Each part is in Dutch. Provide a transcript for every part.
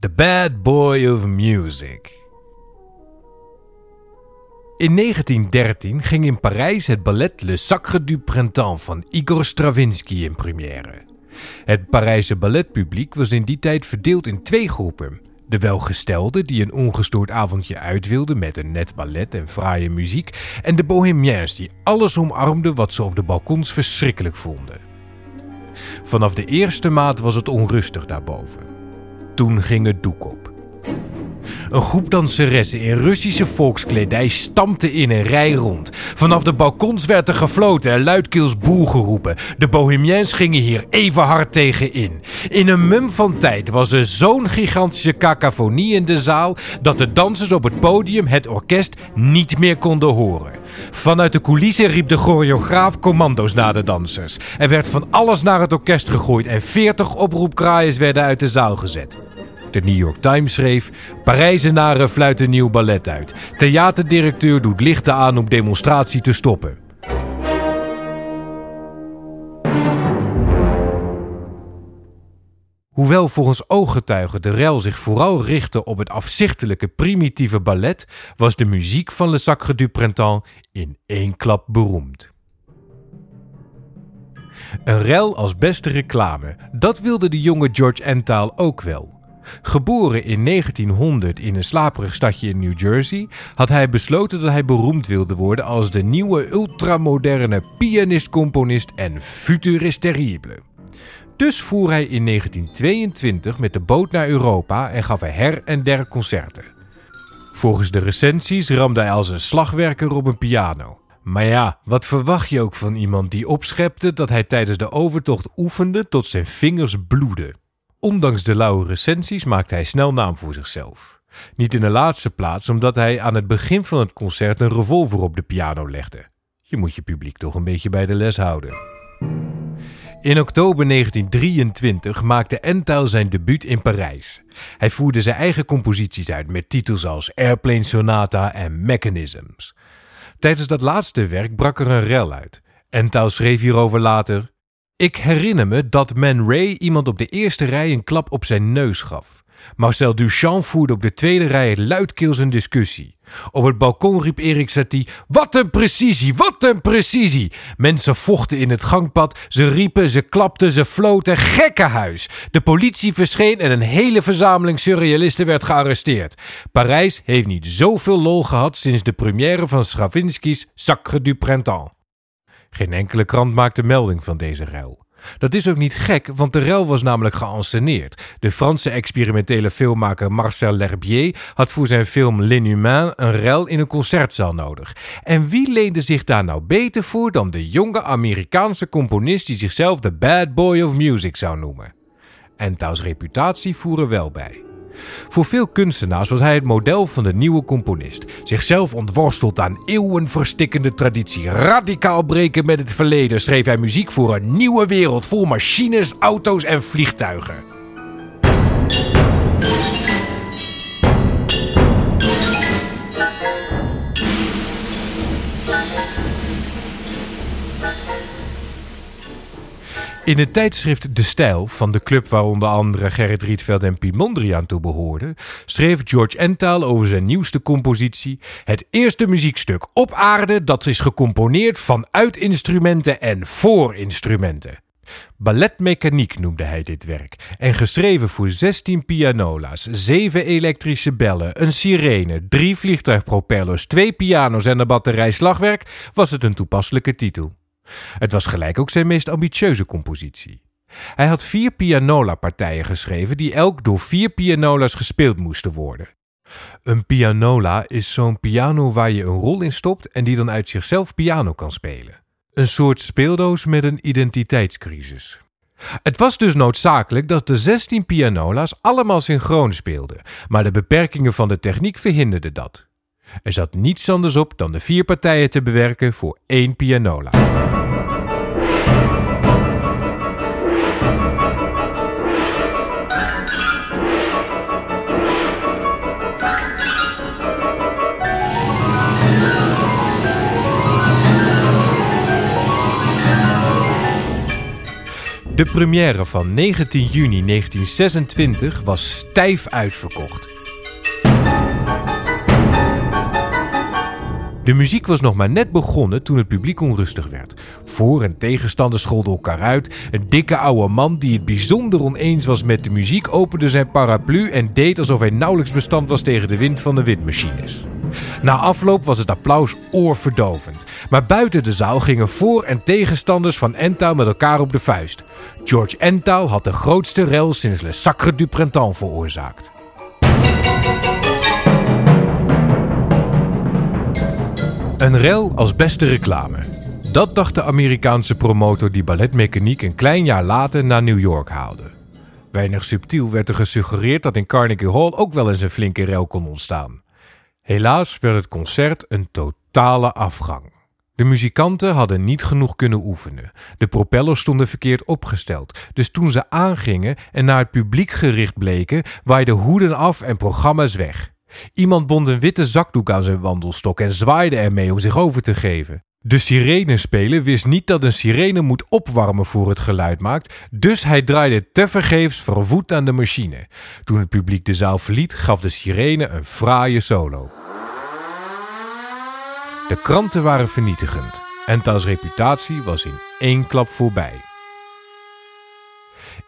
The Bad Boy of Music. In 1913 ging in Parijs het ballet Le Sacre du Printemps van Igor Stravinsky in première. Het Parijse balletpubliek was in die tijd verdeeld in twee groepen. De welgestelden die een ongestoord avondje uit wilden met een net ballet en fraaie muziek, en de bohemiens die alles omarmden wat ze op de balkons verschrikkelijk vonden. Vanaf de eerste maand was het onrustig daarboven. Toen ging het doek op. Een groep danseressen in Russische volkskledij stampte in een rij rond. Vanaf de balkons werd er gefloten en luidkeels boel geroepen. De bohemiens gingen hier even hard tegen in. In een mum van tijd was er zo'n gigantische cacophonie in de zaal dat de dansers op het podium het orkest niet meer konden horen. Vanuit de coulissen riep de choreograaf commando's naar de dansers. Er werd van alles naar het orkest gegooid en 40 oproepkraaiers werden uit de zaal gezet. De New York Times schreef: Parijzenaren fluiten nieuw ballet uit. Theaterdirecteur doet lichten aan om demonstratie te stoppen. Hoewel volgens ooggetuigen de rel zich vooral richtte op het afzichtelijke primitieve ballet, was de muziek van Le Sacre du Printemps in één klap beroemd. Een rel als beste reclame, dat wilde de jonge George Entale ook wel. Geboren in 1900 in een slaperig stadje in New Jersey, had hij besloten dat hij beroemd wilde worden als de nieuwe ultramoderne pianist-componist en futurist terrible. Dus voer hij in 1922 met de boot naar Europa en gaf hij her en der concerten. Volgens de recensies ramde hij als een slagwerker op een piano. Maar ja, wat verwacht je ook van iemand die opschepte dat hij tijdens de overtocht oefende tot zijn vingers bloeden? Ondanks de lauwe recensies maakte hij snel naam voor zichzelf. Niet in de laatste plaats omdat hij aan het begin van het concert een revolver op de piano legde. Je moet je publiek toch een beetje bij de les houden. In oktober 1923 maakte Entel zijn debuut in Parijs. Hij voerde zijn eigen composities uit met titels als Airplane Sonata en Mechanisms. Tijdens dat laatste werk brak er een rel uit. Entel schreef hierover later: ik herinner me dat Man Ray iemand op de eerste rij een klap op zijn neus gaf. Marcel Duchamp voerde op de tweede rij luidkeels een discussie. Op het balkon riep Erik Satie: Wat een precisie, wat een precisie! Mensen vochten in het gangpad, ze riepen, ze klapten, ze floten. Gekkenhuis! De politie verscheen en een hele verzameling surrealisten werd gearresteerd. Parijs heeft niet zoveel lol gehad sinds de première van Stravinsky's Sacre du Printemps. Geen enkele krant maakte melding van deze ruil. Dat is ook niet gek, want de ruil was namelijk geanceneerd. De Franse experimentele filmmaker Marcel L'Herbier had voor zijn film L'Inhumain een ruil in een concertzaal nodig. En wie leende zich daar nou beter voor dan de jonge Amerikaanse componist die zichzelf de Bad Boy of Music zou noemen? En Taus reputatie voeren wel bij. Voor veel kunstenaars was hij het model van de nieuwe componist. Zichzelf ontworsteld aan eeuwenverstikkende traditie. Radicaal breken met het verleden schreef hij muziek voor een nieuwe wereld vol machines, auto's en vliegtuigen. In het tijdschrift De Stijl, van de club waar onder andere Gerrit Rietveld en Piet Mondriaan toe behoorden, schreef George Ental over zijn nieuwste compositie: Het eerste muziekstuk op aarde dat is gecomponeerd vanuit instrumenten en voor instrumenten. Balletmechaniek noemde hij dit werk en geschreven voor 16 pianola's, 7 elektrische bellen, een sirene, 3 vliegtuigpropellers, 2 piano's en een batterij slagwerk was het een toepasselijke titel. Het was gelijk ook zijn meest ambitieuze compositie. Hij had vier pianola-partijen geschreven die elk door vier pianolas gespeeld moesten worden. Een pianola is zo'n piano waar je een rol in stopt en die dan uit zichzelf piano kan spelen. Een soort speeldoos met een identiteitscrisis. Het was dus noodzakelijk dat de 16 pianola's allemaal synchroon speelden, maar de beperkingen van de techniek verhinderden dat. Er zat niets anders op dan de vier partijen te bewerken voor één pianola. De première van 19 juni 1926 was stijf uitverkocht. De muziek was nog maar net begonnen toen het publiek onrustig werd. Voor- en tegenstanders scholden elkaar uit. Een dikke oude man die het bijzonder oneens was met de muziek opende zijn paraplu en deed alsof hij nauwelijks bestand was tegen de wind van de windmachines. Na afloop was het applaus oorverdovend. Maar buiten de zaal gingen voor- en tegenstanders van Ental met elkaar op de vuist. George Ental had de grootste rel sinds Le Sacre du Printemps veroorzaakt. Een rel als beste reclame. Dat dacht de Amerikaanse promotor die balletmechaniek een klein jaar later naar New York haalde. Weinig subtiel werd er gesuggereerd dat in Carnegie Hall ook wel eens een flinke rel kon ontstaan. Helaas werd het concert een totale afgang. De muzikanten hadden niet genoeg kunnen oefenen. De propellers stonden verkeerd opgesteld. Dus toen ze aangingen en naar het publiek gericht bleken, waaiden hoeden af en programma's weg. Iemand bond een witte zakdoek aan zijn wandelstok en zwaaide ermee om zich over te geven. De sirenespeler wist niet dat een sirene moet opwarmen voor het geluid maakt, dus hij draaide tevergeefs vervoet aan de machine. Toen het publiek de zaal verliet, gaf de sirene een fraaie solo. De kranten waren vernietigend en Ta's reputatie was in één klap voorbij.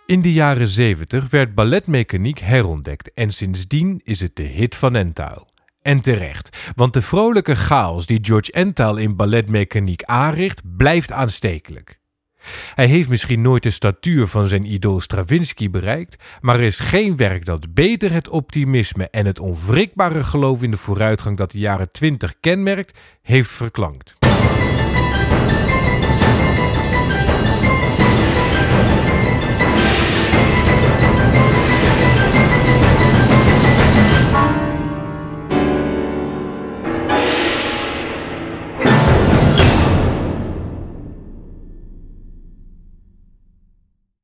In de jaren 70 werd balletmechaniek herontdekt en sindsdien is het de hit van Entuil. En terecht, want de vrolijke chaos die George Entuil in balletmechaniek aanricht, blijft aanstekelijk. Hij heeft misschien nooit de statuur van zijn idool Stravinsky bereikt, maar er is geen werk dat beter het optimisme en het onwrikbare geloof in de vooruitgang dat de jaren 20 kenmerkt, heeft verklankt.